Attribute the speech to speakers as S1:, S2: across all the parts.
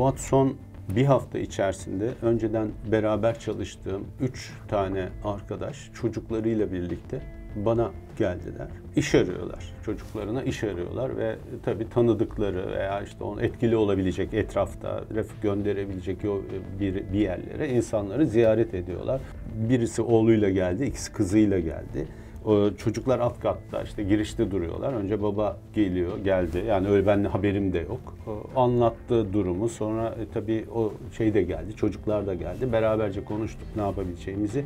S1: Fuat son bir hafta içerisinde önceden beraber çalıştığım üç tane arkadaş çocuklarıyla birlikte bana geldiler. İş arıyorlar. Çocuklarına iş arıyorlar ve tabii tanıdıkları veya işte onun etkili olabilecek etrafta refik gönderebilecek bir, bir yerlere insanları ziyaret ediyorlar. Birisi oğluyla geldi, ikisi kızıyla geldi. Çocuklar alt katta işte girişte duruyorlar. Önce baba geliyor, geldi. Yani öyle benimle haberim de yok. O anlattığı durumu sonra e, tabii o şey de geldi, çocuklar da geldi. Beraberce konuştuk ne yapabileceğimizi,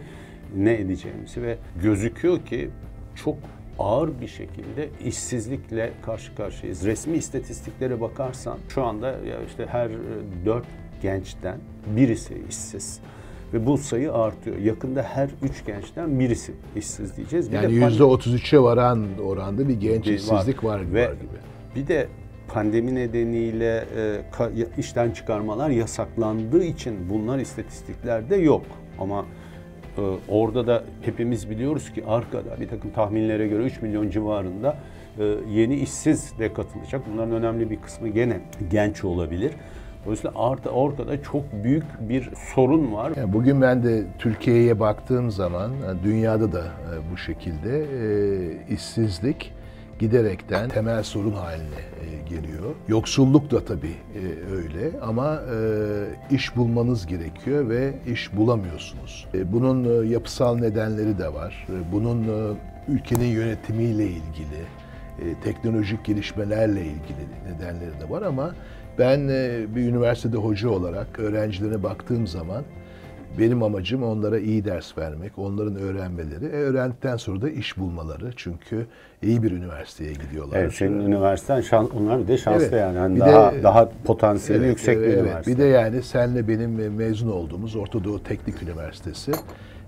S1: ne edeceğimizi ve gözüküyor ki çok ağır bir şekilde işsizlikle karşı karşıyayız. Resmi istatistiklere bakarsan şu anda ya işte her dört gençten birisi işsiz. Ve bu sayı artıyor. Yakında her üç gençten birisi işsiz diyeceğiz.
S2: Bir yani yüzde otuz üçe varan oranda bir genç işsizlik var, var,
S1: Ve
S2: var gibi.
S1: Bir de pandemi nedeniyle e, işten çıkarmalar yasaklandığı için bunlar istatistiklerde yok. Ama e, orada da hepimiz biliyoruz ki arkada bir takım tahminlere göre 3 milyon civarında e, yeni işsiz de katılacak. Bunların önemli bir kısmı gene genç olabilir. Dolayısıyla artı ortada çok büyük bir sorun var.
S2: Yani bugün ben de Türkiye'ye baktığım zaman dünyada da e, bu şekilde e, işsizlik giderekten temel sorun haline e, geliyor. Yoksulluk da tabii öyle ama iş bulmanız gerekiyor ve iş bulamıyorsunuz. Bunun yapısal nedenleri de var. Bunun ülkenin yönetimiyle ilgili, teknolojik gelişmelerle ilgili nedenleri de var ama ben e, bir üniversitede hoca olarak öğrencilerine baktığım zaman benim amacım onlara iyi ders vermek, onların öğrenmeleri, e, öğrendikten sonra da iş bulmaları. Çünkü iyi bir üniversiteye gidiyorlar.
S1: Evet, senin üniversiten şans, onlar bir de şanslı evet, yani. yani daha de, daha potansiyeli evet, yüksek evet, bir üniversite.
S2: Bir de yani senle benim mezun olduğumuz Orta Doğu Teknik Üniversitesi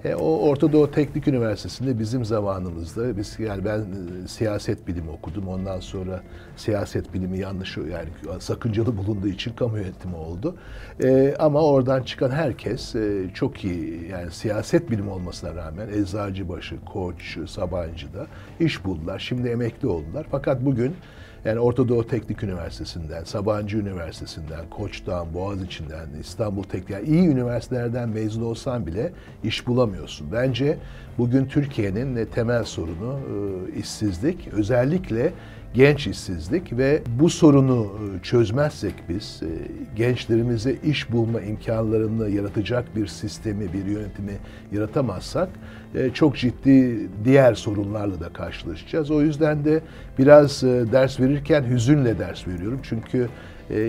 S2: e, o Orta Doğu Teknik Üniversitesi'nde bizim zamanımızda biz yani ben e, siyaset bilimi okudum. Ondan sonra siyaset bilimi yanlış yani sakıncalı bulunduğu için kamu yönetimi oldu. E, ama oradan çıkan herkes e, çok iyi yani siyaset bilimi olmasına rağmen Eczacıbaşı, Koç, Sabancı'da iş buldular. Şimdi emekli oldular. Fakat bugün yani Orta Doğu Teknik Üniversitesi'nden, Sabancı Üniversitesi'nden, Koç'tan, Boğaziçi'nden, İstanbul Teknik, yani iyi üniversitelerden mezun olsan bile iş bulamıyorsun. Bence bugün Türkiye'nin temel sorunu e, işsizlik. Özellikle genç işsizlik ve bu sorunu e, çözmezsek biz e, gençlerimize iş bulma imkanlarını yaratacak bir sistemi, bir yönetimi yaratamazsak e, çok ciddi diğer sorunlarla da karşılaşacağız. O yüzden de biraz ders verirken hüzünle ders veriyorum. Çünkü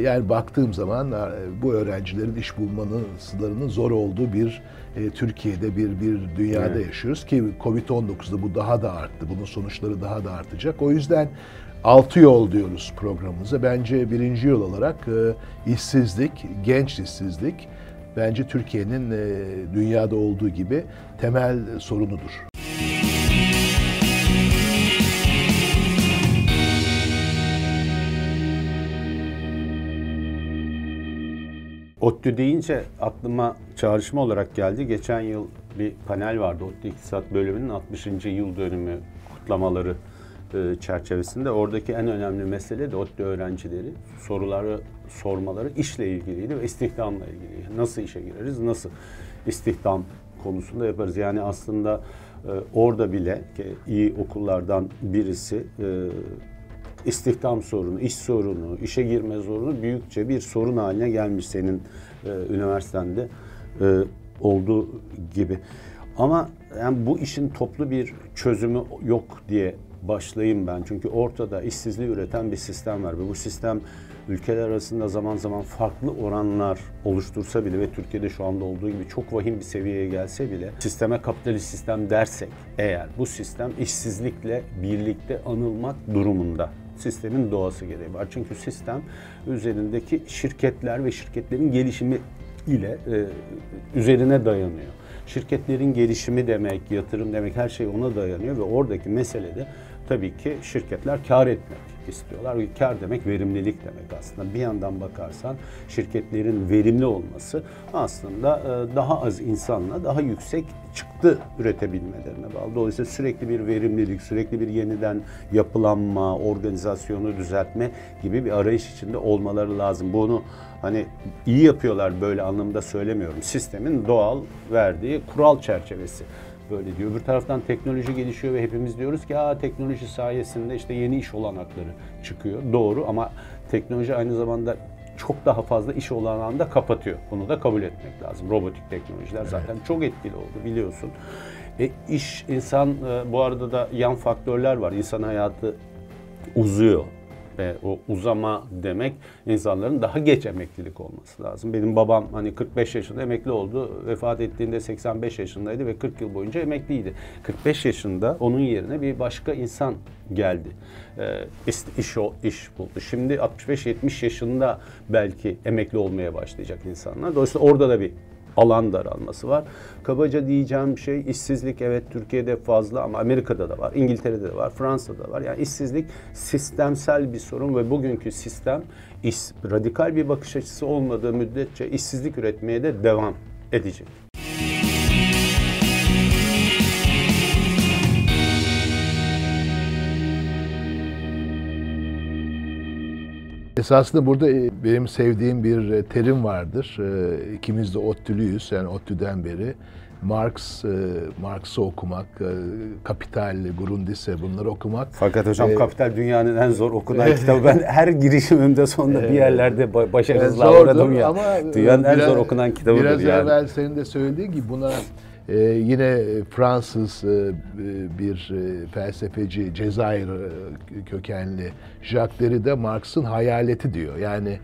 S2: yani baktığım zaman bu öğrencilerin iş bulmanın zor olduğu bir Türkiye'de bir bir dünyada evet. yaşıyoruz ki Covid-19'da bu daha da arttı. Bunun sonuçları daha da artacak. O yüzden altı yol diyoruz programımıza. Bence birinci yol olarak e, işsizlik, genç işsizlik bence Türkiye'nin e, dünyada olduğu gibi temel sorunudur.
S1: ODTÜ deyince aklıma çağrışma olarak geldi. Geçen yıl bir panel vardı. ODTÜ İktisat Bölümünün 60. yıl dönümü kutlamaları çerçevesinde oradaki en önemli mesele de ODTÜ öğrencileri soruları sormaları işle ilgiliydi ve istihdamla ilgili. Nasıl işe gireriz, nasıl istihdam konusunda yaparız. Yani aslında e, orada bile ki iyi okullardan birisi e, istihdam sorunu, iş sorunu, işe girme sorunu büyükçe bir sorun haline gelmiş senin üniversitende olduğu gibi. Ama yani bu işin toplu bir çözümü yok diye başlayayım ben. Çünkü ortada işsizliği üreten bir sistem var ve bu sistem ülkeler arasında zaman zaman farklı oranlar oluştursa bile ve Türkiye'de şu anda olduğu gibi çok vahim bir seviyeye gelse bile sisteme kapitalist sistem dersek eğer bu sistem işsizlikle birlikte anılmak durumunda. Sistemin doğası gereği var. Çünkü sistem üzerindeki şirketler ve şirketlerin gelişimi ile e, üzerine dayanıyor. Şirketlerin gelişimi demek, yatırım demek her şey ona dayanıyor ve oradaki mesele de tabii ki şirketler kar etmek istiyorlar. Kar demek verimlilik demek aslında. Bir yandan bakarsan şirketlerin verimli olması aslında e, daha az insanla daha yüksek çıktı üretebilmelerine bağlı. Dolayısıyla sürekli bir verimlilik, sürekli bir yeniden yapılanma, organizasyonu düzeltme gibi bir arayış içinde olmaları lazım. Bunu hani iyi yapıyorlar böyle anlamda söylemiyorum. Sistemin doğal verdiği kural çerçevesi böyle diyor. Öbür taraftan teknoloji gelişiyor ve hepimiz diyoruz ki Aa, teknoloji sayesinde işte yeni iş olanakları çıkıyor. Doğru ama teknoloji aynı zamanda çok daha fazla iş olanağını da kapatıyor. Bunu da kabul etmek lazım. Robotik teknolojiler zaten evet. çok etkili oldu biliyorsun. E, iş, insan e, bu arada da yan faktörler var. İnsan hayatı uzuyor ve o uzama demek insanların daha geç emeklilik olması lazım. Benim babam hani 45 yaşında emekli oldu. Vefat ettiğinde 85 yaşındaydı ve 40 yıl boyunca emekliydi. 45 yaşında onun yerine bir başka insan geldi. Ee, iş, o, iş buldu. Şimdi 65-70 yaşında belki emekli olmaya başlayacak insanlar. Dolayısıyla orada da bir alan daralması var. Kabaca diyeceğim şey işsizlik evet Türkiye'de fazla ama Amerika'da da var, İngiltere'de de var, Fransa'da da var. Yani işsizlik sistemsel bir sorun ve bugünkü sistem iş, radikal bir bakış açısı olmadığı müddetçe işsizlik üretmeye de devam edecek.
S2: Esasında burada e, benim sevdiğim bir e, terim vardır. E, ikimiz de ODTÜ'lüyüz, yani ODTÜ'den beri. Marx, Marx'ı okumak, Kapital, Grundrisse bunları okumak.
S1: Fakat hocam ee, Kapital dünyanın en zor okunan kitabı. Ben her girişimimde sonunda bir yerlerde başarısızlığa uğradım ya. Ama dünyanın biraz, en zor okunan kitabıdır
S2: biraz
S1: yani.
S2: Biraz evvel senin de söylediğin gibi buna ee, yine Fransız e, bir e, felsefeci Cezayir e, kökenli Jacques Derrida Marx'ın hayaleti diyor. Yani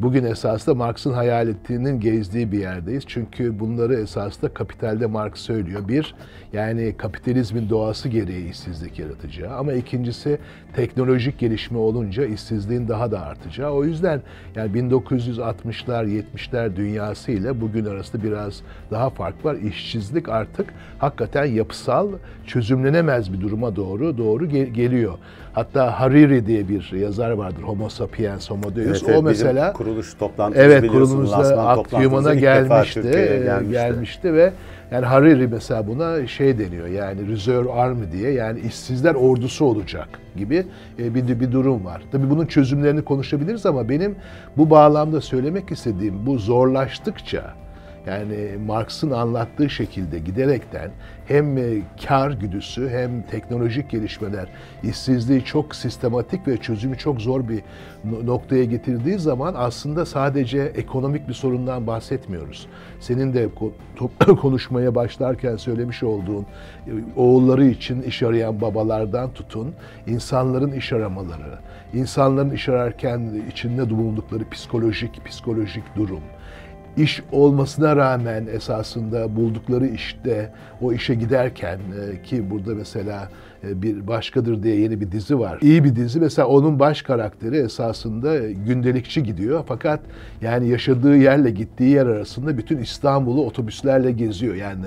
S2: Bugün esasında Marx'ın hayaletinin gezdiği bir yerdeyiz. Çünkü bunları esasında kapitalde Marx söylüyor. Bir, yani kapitalizmin doğası gereği işsizlik yaratacağı. Ama ikincisi teknolojik gelişme olunca işsizliğin daha da artacağı. O yüzden yani 1960'lar, 70'ler dünyası ile bugün arasında biraz daha fark var. İşsizlik artık hakikaten yapısal, çözümlenemez bir duruma doğru doğru gel- geliyor. Hatta Hariri diye bir yazar vardır. Homo sapiens, Homo Deus.
S1: Evet,
S2: o mesela
S1: kuruluş toplantımız
S2: evet, kurulumuzda Akyuman'a gelmişti, gelmişti. gelmişti ve yani Hariri mesela buna şey deniyor yani Reserve Army diye yani işsizler ordusu olacak gibi e, bir, bir durum var. Tabii bunun çözümlerini konuşabiliriz ama benim bu bağlamda söylemek istediğim bu zorlaştıkça yani Marx'ın anlattığı şekilde giderekten hem e, kar güdüsü hem teknolojik gelişmeler işsizliği çok sistematik ve çözümü çok zor bir noktaya getirdiği zaman aslında sadece ekonomik bir sorundan bahsetmiyoruz. Senin de konuşmaya başlarken söylemiş olduğun e, oğulları için iş arayan babalardan tutun insanların iş aramaları, insanların iş ararken içinde bulundukları psikolojik psikolojik durum, iş olmasına rağmen esasında buldukları işte o işe giderken e, ki burada mesela e, bir başkadır diye yeni bir dizi var. İyi bir dizi. Mesela onun baş karakteri esasında gündelikçi gidiyor. Fakat yani yaşadığı yerle gittiği yer arasında bütün İstanbul'u otobüslerle geziyor. Yani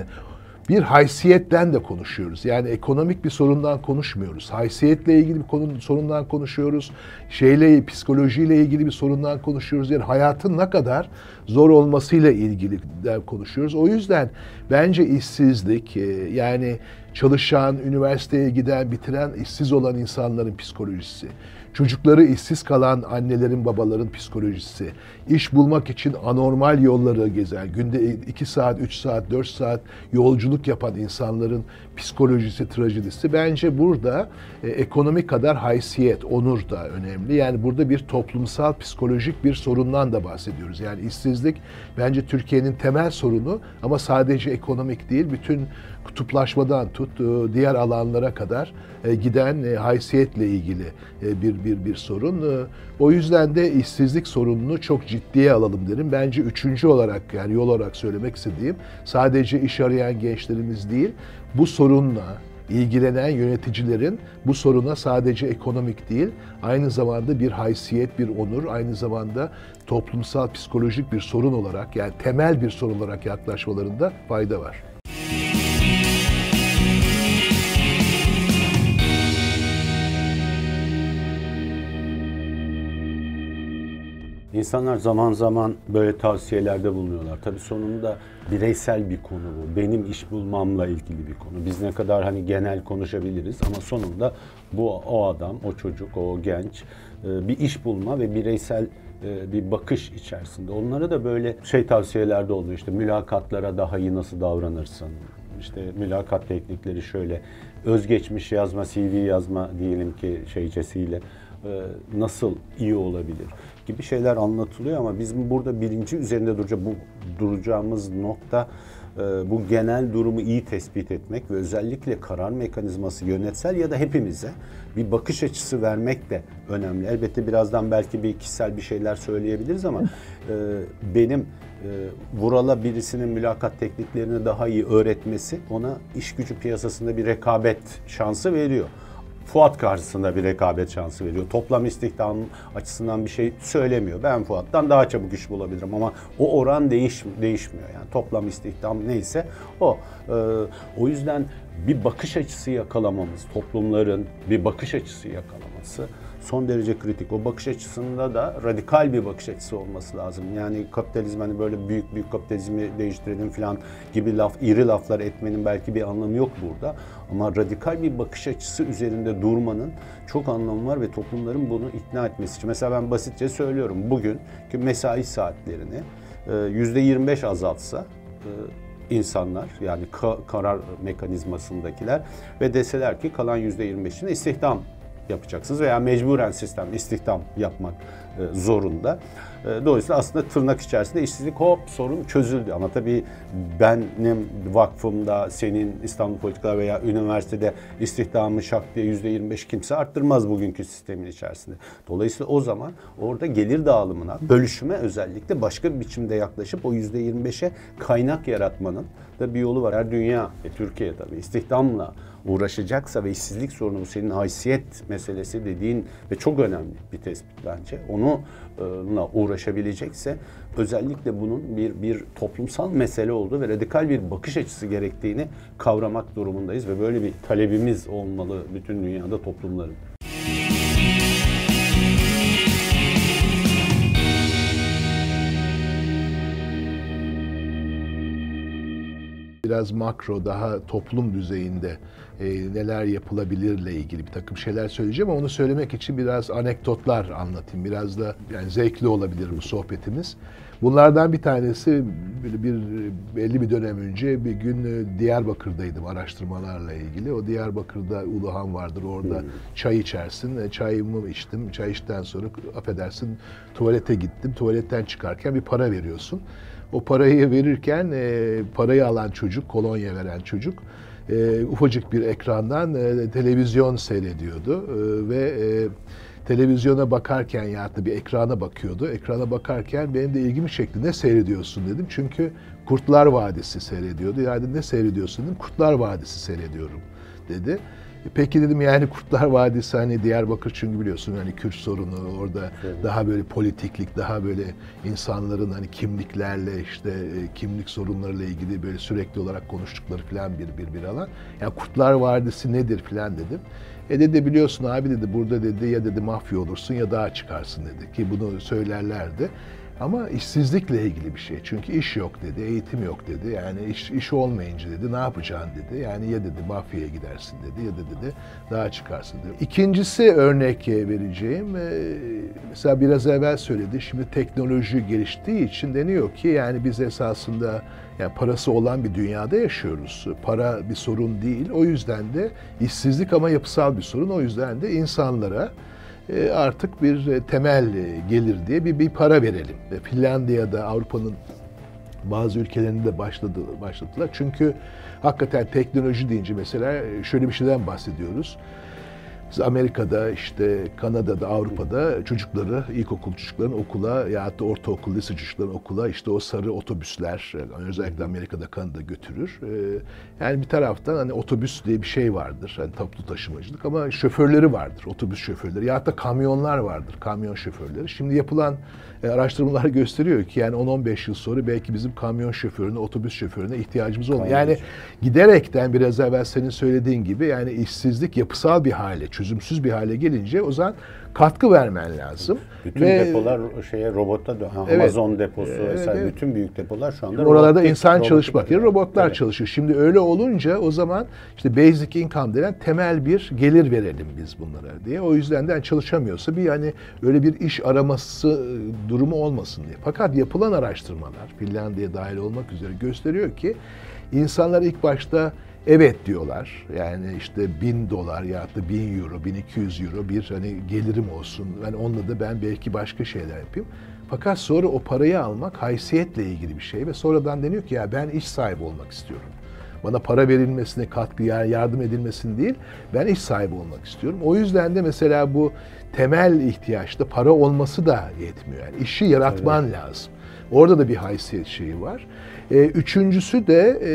S2: bir haysiyetten de konuşuyoruz. Yani ekonomik bir sorundan konuşmuyoruz. Haysiyetle ilgili bir konu, sorundan konuşuyoruz. Şeyle, psikolojiyle ilgili bir sorundan konuşuyoruz. Yani hayatın ne kadar zor olmasıyla ilgili konuşuyoruz. O yüzden bence işsizlik e, yani çalışan, üniversiteye giden, bitiren, işsiz olan insanların psikolojisi çocukları işsiz kalan annelerin babaların psikolojisi, iş bulmak için anormal yolları gezen, günde 2 saat, 3 saat, 4 saat yolculuk yapan insanların psikolojisi, trajedisi bence burada e, ekonomik kadar haysiyet, onur da önemli. Yani burada bir toplumsal psikolojik bir sorundan da bahsediyoruz. Yani işsizlik bence Türkiye'nin temel sorunu ama sadece ekonomik değil, bütün kutuplaşmadan tut e, diğer alanlara kadar e, giden e, haysiyetle ilgili bir bir bir sorun. O yüzden de işsizlik sorununu çok ciddiye alalım derim. Bence üçüncü olarak yani yol olarak söylemek istediğim sadece iş arayan gençlerimiz değil bu sorunla ilgilenen yöneticilerin bu soruna sadece ekonomik değil, aynı zamanda bir haysiyet, bir onur, aynı zamanda toplumsal psikolojik bir sorun olarak yani temel bir sorun olarak yaklaşmalarında fayda var.
S1: İnsanlar zaman zaman böyle tavsiyelerde bulunuyorlar. Tabii sonunda bireysel bir konu bu. Benim iş bulmamla ilgili bir konu. Biz ne kadar hani genel konuşabiliriz ama sonunda bu o adam, o çocuk, o genç e, bir iş bulma ve bireysel e, bir bakış içerisinde. Onlara da böyle şey tavsiyelerde oluyor. İşte mülakatlara daha iyi nasıl davranırsın? İşte mülakat teknikleri şöyle özgeçmiş yazma, CV yazma diyelim ki şeycesiyle e, nasıl iyi olabilir gibi şeyler anlatılıyor ama bizim burada birinci üzerinde duracak bu duracağımız nokta e, bu genel durumu iyi tespit etmek ve özellikle karar mekanizması yönetsel ya da hepimize bir bakış açısı vermek de önemli. Elbette birazdan belki bir kişisel bir şeyler söyleyebiliriz ama e, benim Vural'a birisinin mülakat tekniklerini daha iyi öğretmesi ona iş gücü piyasasında bir rekabet şansı veriyor. Fuat karşısında bir rekabet şansı veriyor. Toplam istihdam açısından bir şey söylemiyor. Ben Fuat'tan daha çabuk iş bulabilirim ama o oran değiş, değişmiyor. Yani toplam istihdam neyse o. Ee, o yüzden bir bakış açısı yakalamamız, toplumların bir bakış açısı yakalaması son derece kritik. O bakış açısında da radikal bir bakış açısı olması lazım. Yani kapitalizm hani böyle büyük büyük kapitalizmi değiştirelim falan gibi laf, iri laflar etmenin belki bir anlamı yok burada. Ama radikal bir bakış açısı üzerinde durmanın çok anlamı var ve toplumların bunu ikna etmesi için. Mesela ben basitçe söylüyorum bugün ki mesai saatlerini %25 e, azaltsa e, insanlar yani karar mekanizmasındakiler ve deseler ki kalan %25'ini istihdam yapacaksınız veya mecburen sistem istihdam yapmak e, zorunda. E, dolayısıyla aslında tırnak içerisinde işsizlik hop sorun çözüldü. Ama tabii benim vakfımda, senin İstanbul Politikalar veya üniversitede istihdamı şak diye %25 kimse arttırmaz bugünkü sistemin içerisinde. Dolayısıyla o zaman orada gelir dağılımına, bölüşüme özellikle başka bir biçimde yaklaşıp o %25'e kaynak yaratmanın da bir yolu var. Her dünya ve Türkiye tabii istihdamla uğraşacaksa ve işsizlik sorunu senin haysiyet meselesi dediğin ve çok önemli bir tespit bence. Onunla uğraşabilecekse özellikle bunun bir bir toplumsal mesele olduğu ve radikal bir bakış açısı gerektiğini kavramak durumundayız ve böyle bir talebimiz olmalı bütün dünyada toplumların.
S2: Biraz makro, daha toplum düzeyinde e, neler yapılabilirle ilgili bir takım şeyler söyleyeceğim ama onu söylemek için biraz anekdotlar anlatayım. Biraz da yani zevkli olabilir bu sohbetimiz. Bunlardan bir tanesi bir, bir belli bir dönem önce bir gün e, Diyarbakır'daydım araştırmalarla ilgili. O Diyarbakır'da Uluhan vardır. Orada hmm. çay içersin. E, çayımı içtim. Çay içten sonra affedersin tuvalete gittim. Tuvaletten çıkarken bir para veriyorsun. O parayı verirken e, parayı alan çocuk, kolonya veren çocuk e, ufacık bir ekrandan e, televizyon seyrediyordu e, ve e, televizyona bakarken ya da bir ekrana bakıyordu. Ekrana bakarken benim de ilgimi çekti. Ne seyrediyorsun dedim. Çünkü Kurtlar Vadisi seyrediyordu. Yani ne seyrediyorsun dedim. Kurtlar Vadisi seyrediyorum dedi. Peki dedim yani Kurtlar Vadisi hani Diyarbakır çünkü biliyorsun hani Kürt sorunu orada evet. daha böyle politiklik, daha böyle insanların hani kimliklerle işte e, kimlik sorunlarıyla ilgili böyle sürekli olarak konuştukları falan bir bir bir alan. Yani Kurtlar Vadisi nedir falan dedim. E dedi biliyorsun abi dedi burada dedi ya dedi mafya olursun ya dağa çıkarsın dedi ki bunu söylerlerdi. Ama işsizlikle ilgili bir şey. Çünkü iş yok dedi, eğitim yok dedi. Yani iş, iş olmayınca dedi ne yapacaksın dedi. Yani ya dedi mafyaya gidersin dedi ya da dedi daha çıkarsın dedi. İkincisi örnek vereceğim. E, mesela biraz evvel söyledi. Şimdi teknoloji geliştiği için deniyor ki yani biz esasında yani parası olan bir dünyada yaşıyoruz. Para bir sorun değil. O yüzden de işsizlik ama yapısal bir sorun. O yüzden de insanlara artık bir e, temel e, gelir diye bir, bir para verelim. Finlandiya'da Avrupa'nın bazı ülkelerinde de başladı, başladılar. Çünkü hakikaten teknoloji deyince mesela şöyle bir şeyden bahsediyoruz. Biz Amerika'da, işte Kanada'da, Avrupa'da çocukları, ilkokul çocukların okula ya da ortaokul, lise çocukların okula işte o sarı otobüsler, yani özellikle Amerika'da, Kanada götürür. Ee, yani bir taraftan hani otobüs diye bir şey vardır, hani toplu taşımacılık ama şoförleri vardır, otobüs şoförleri ya da kamyonlar vardır, kamyon şoförleri. Şimdi yapılan e, araştırmalar gösteriyor ki yani 10-15 yıl sonra belki bizim kamyon şoförüne, otobüs şoförüne ihtiyacımız olmuyor. Yani giderekten biraz evvel senin söylediğin gibi yani işsizlik yapısal bir hale çözümsüz bir hale gelince o zaman katkı vermen lazım.
S1: Bütün
S2: Ve
S1: depolar şeye robota dön.
S2: Evet.
S1: Amazon deposu
S2: Evet,
S1: vesaire
S2: evet.
S1: bütün büyük depolar şu anda
S2: Oralarda
S1: robotik-
S2: insan
S1: robotik
S2: çalışmak yerine robotlar
S1: Evet.
S2: çalışıyor. Şimdi öyle olunca o zaman işte basic income denen temel bir gelir verelim biz bunlara diye. O yüzden de yani çalışamıyorsa bir hani öyle bir iş araması e, durumu olmasın diye. Fakat yapılan araştırmalar Finlandiya dahil olmak üzere gösteriyor ki insanlar ilk başta evet diyorlar. Yani işte bin dolar ya da bin euro, bin iki yüz euro bir hani gelirim olsun. Yani onunla da ben belki başka şeyler yapayım. Fakat sonra o parayı almak haysiyetle ilgili bir şey ve sonradan deniyor ki ya ben iş sahibi olmak istiyorum. Bana para verilmesine, katkı yardım edilmesini değil, ben iş sahibi olmak istiyorum. O yüzden de mesela bu temel ihtiyaçta para olması da yetmiyor. Yani işi yaratman lazım. Orada da bir haysiyet şeyi var. Ee, üçüncüsü de e,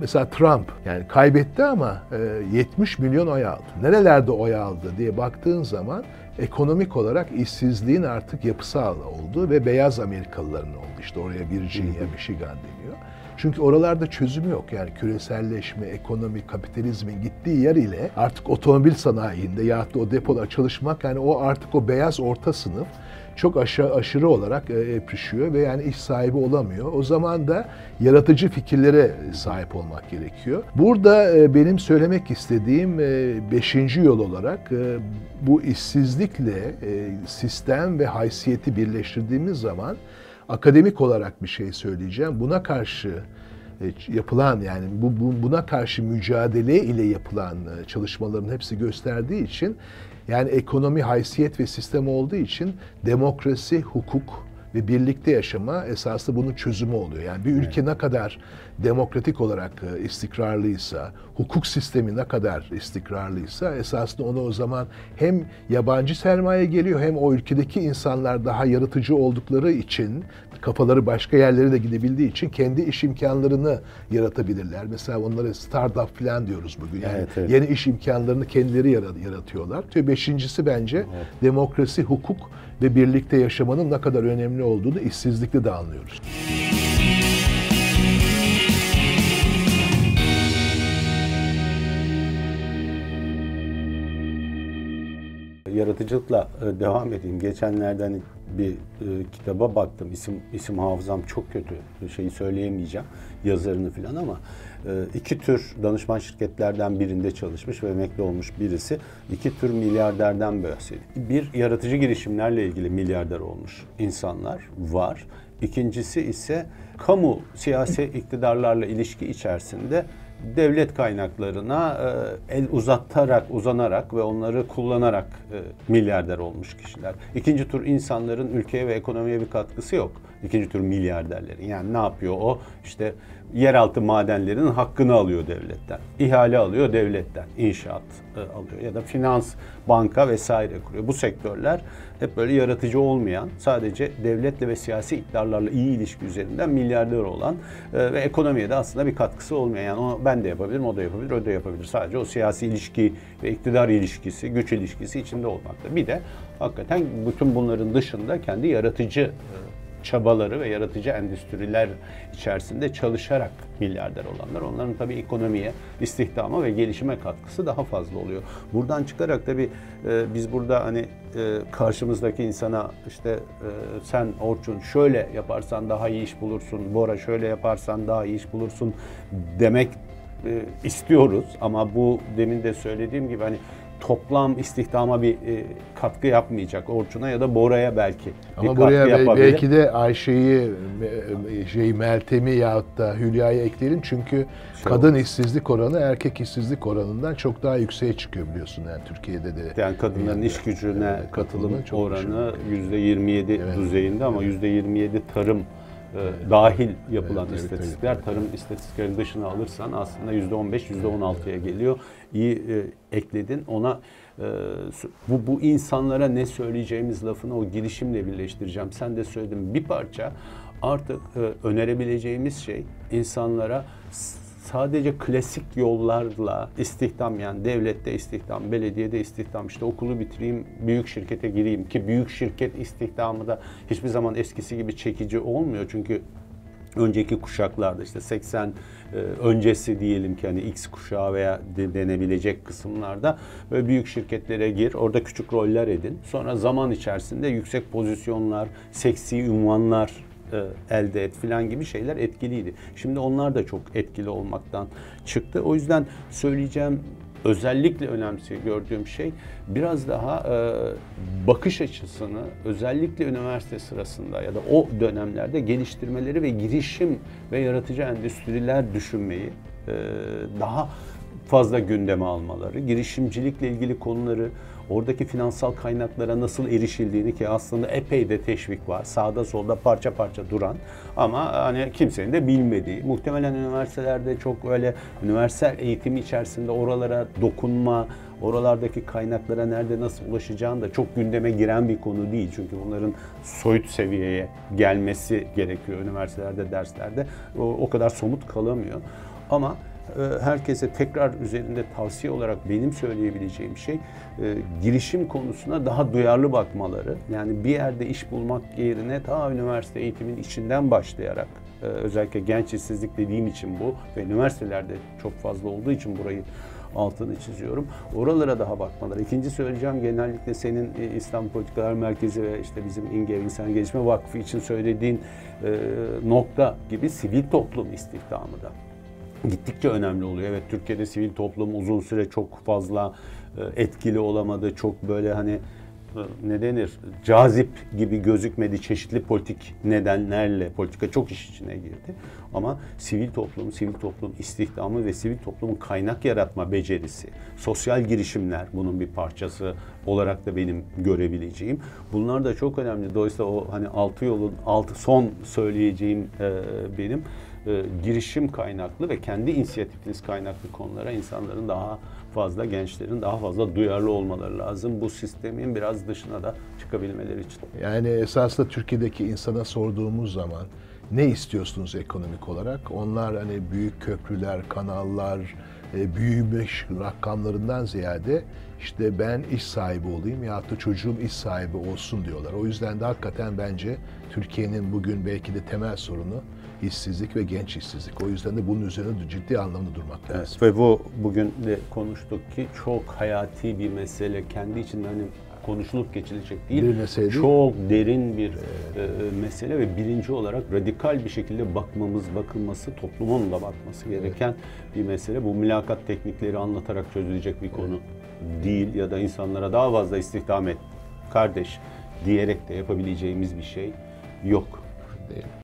S2: mesela Trump yani kaybetti ama e, 70 milyon oy aldı. Nerelerde oy aldı diye baktığın zaman ekonomik olarak işsizliğin artık yapısal olduğu ve beyaz Amerikalıların oldu. İşte oraya Virginia, Michigan deniyor. Çünkü oralarda çözüm yok. Yani küreselleşme, ekonomi, kapitalizmin gittiği yer ile artık otomobil sanayinde ya da o depolar çalışmak yani o artık o beyaz orta sınıf çok aşağı, aşırı olarak e, yapışıyor ve yani iş sahibi olamıyor. O zaman da yaratıcı fikirlere sahip olmak gerekiyor. Burada e, benim söylemek istediğim e, beşinci yol olarak e, bu işsizlikle sistem ve haysiyeti birleştirdiğimiz zaman akademik olarak bir şey söyleyeceğim. Buna karşı yapılan yani bu, bu buna karşı mücadele ile yapılan çalışmaların hepsi gösterdiği için yani ekonomi, haysiyet ve sistem olduğu için demokrasi, hukuk ve birlikte yaşama esaslı bunun çözümü oluyor. Yani bir ülke ne kadar demokratik olarak e, istikrarlıysa, hukuk sistemi ne kadar istikrarlıysa esasında ona o zaman hem yabancı sermaye geliyor hem o ülkedeki insanlar daha yaratıcı oldukları için kafaları başka yerlere de gidebildiği için kendi iş imkanlarını yaratabilirler. Mesela onlara startup falan diyoruz bugün. Yani
S1: Evet, evet.
S2: yeni iş imkanlarını kendileri yara- yaratıyorlar. Beşincisi bence demokrasi, hukuk ve birlikte yaşamanın ne kadar önemli olduğunu işsizlikle de anlıyoruz.
S1: Yaratıcılıkla e, devam edeyim. Geçenlerden bir e, kitaba baktım. İsim isim hafızam çok kötü. Şeyi söyleyemeyeceğim. Yazarını falan ama e, iki tür danışman şirketlerden birinde çalışmış ve emekli olmuş birisi. iki tür milyarderden bahsediyor. Bir yaratıcı girişimlerle ilgili milyarder olmuş insanlar var. İkincisi ise kamu siyasi iktidarlarla ilişki içerisinde devlet kaynaklarına e, el uzatarak, uzanarak ve onları kullanarak e, milyarder olmuş kişiler. İkinci tür insanların ülkeye ve ekonomiye bir katkısı yok. İkinci tür milyarderlerin. Yani ne yapıyor o? İşte yeraltı madenlerinin hakkını alıyor devletten. İhale alıyor devletten. inşaat e, alıyor ya da finans, banka vesaire kuruyor. Bu sektörler hep böyle yaratıcı olmayan, sadece devletle ve siyasi iktidarlarla iyi ilişki üzerinden milyarder olan e, ve ekonomiye de aslında bir katkısı olmayan. Yani onu ben de yapabilirim, o da yapabilir, o da yapabilir. Sadece o siyasi ilişki ve iktidar ilişkisi, güç ilişkisi içinde olmakta. Bir de hakikaten bütün bunların dışında kendi yaratıcı e, çabaları ve yaratıcı endüstriler içerisinde çalışarak milyarder olanlar. Onların tabii ekonomiye, istihdama ve gelişime katkısı daha fazla oluyor. Buradan çıkarak tabii e, biz burada hani e, karşımızdaki insana işte e, sen Orçun şöyle yaparsan daha iyi iş bulursun, Bora şöyle yaparsan daha iyi iş bulursun demek e, istiyoruz. Ama bu demin de söylediğim gibi hani toplam istihdama bir e, katkı yapmayacak Orçun'a ya da Bora'ya belki bir
S2: Ama
S1: katkı
S2: buraya bel-
S1: yapabilir.
S2: belki de Ayşe'yi, me- şey Meltem'i yahut da Hülya'yı ekleyelim çünkü
S1: Şey
S2: kadın işsizlik oranı erkek işsizlik oranından çok daha yükseğe çıkıyor biliyorsun yani Türkiye'de de.
S1: Yani kadınların iş gücüne
S2: Evet,
S1: katılım
S2: katılımı çok
S1: oranı yüzde 27
S2: Evet.
S1: düzeyinde ama yüzde 27 tarım e, dahil yapılan
S2: Evet, evet,
S1: istatistikler.
S2: evet,
S1: tarım istatistiklerin dışına alırsan aslında yüzde 15 yüzde 16'ya geliyor. İyi e, ekledin. Ona e, bu bu insanlara ne söyleyeceğimiz lafını o girişimle birleştireceğim. Sen de söyledin bir parça artık e, önerebileceğimiz şey insanlara sadece klasik yollarla istihdam yani devlette istihdam, belediyede istihdam, işte okulu bitireyim, büyük şirkete gireyim ki büyük şirket istihdamı da hiçbir zaman eskisi gibi çekici olmuyor. Çünkü önceki kuşaklarda işte 80 e, öncesi diyelim ki hani X kuşağı veya de, denebilecek kısımlarda böyle büyük şirketlere gir, orada küçük roller edin. Sonra zaman içerisinde yüksek pozisyonlar, seksi ünvanlar e, elde et filan gibi şeyler etkiliydi. Şimdi onlar da çok etkili olmaktan çıktı. O yüzden söyleyeceğim özellikle önemli gördüğüm şey biraz daha e, bakış açısını özellikle üniversite sırasında ya da o dönemlerde geliştirmeleri ve girişim ve yaratıcı endüstriler düşünmeyi e, daha fazla gündeme almaları, girişimcilikle ilgili konuları, oradaki finansal kaynaklara nasıl erişildiğini ki aslında epey de teşvik var. Sağda solda parça parça duran ama hani kimsenin de bilmediği. Muhtemelen üniversitelerde çok öyle üniversite eğitimi içerisinde oralara dokunma, oralardaki kaynaklara nerede nasıl ulaşacağını da çok gündeme giren bir konu değil. Çünkü bunların soyut seviyeye gelmesi gerekiyor üniversitelerde, derslerde. O, o kadar somut kalamıyor. Ama herkese tekrar üzerinde tavsiye olarak benim söyleyebileceğim şey e, girişim konusuna daha duyarlı bakmaları. Yani bir yerde iş bulmak yerine ta üniversite eğitimin içinden başlayarak e, özellikle genç işsizlik dediğim için bu ve üniversitelerde çok fazla olduğu için burayı altını çiziyorum. Oralara daha bakmaları. İkinci söyleyeceğim genellikle senin İslam Politikalar Merkezi ve işte bizim İnge İnsan Gelişme Vakfı için söylediğin nokta gibi sivil toplum istihdamı da gittikçe önemli oluyor. Evet Türkiye'de sivil toplum uzun süre çok fazla e, etkili olamadı. Çok böyle hani e, ne denir cazip gibi gözükmedi çeşitli politik nedenlerle politika çok iş içine girdi. Ama sivil toplum, sivil toplum istihdamı ve sivil toplumun kaynak yaratma becerisi, sosyal girişimler bunun bir parçası olarak da benim görebileceğim. Bunlar da çok önemli. Dolayısıyla o hani altı yolun altı son söyleyeceğim e, benim e, girişim kaynaklı ve kendi inisiyatifiniz kaynaklı konulara insanların daha fazla gençlerin daha fazla duyarlı olmaları lazım. Bu sistemin biraz dışına da çıkabilmeleri için.
S2: Yani esasında Türkiye'deki insana sorduğumuz zaman ne istiyorsunuz ekonomik olarak? Onlar hani büyük köprüler, kanallar, e, büyümüş rakamlarından ziyade işte ben iş sahibi olayım ya da çocuğum iş sahibi olsun diyorlar. O yüzden de hakikaten bence Türkiye'nin bugün belki de temel sorunu işsizlik ve genç işsizlik. O yüzden de bunun üzerine ciddi anlamda durmak lazım.
S1: Evet, ve bu bugün de konuştuk ki çok hayati bir mesele. Kendi içinde hani konuşulup geçilecek değil.
S2: Bir mesele.
S1: Çok derin bir e, mesele ve birinci olarak radikal bir şekilde bakmamız, bakılması, toplumun da bakması gereken evet. bir mesele. Bu mülakat teknikleri anlatarak çözülecek bir konu evet. değil ya da insanlara daha fazla istihdam et kardeş diyerek de yapabileceğimiz bir şey yok.
S2: Değil.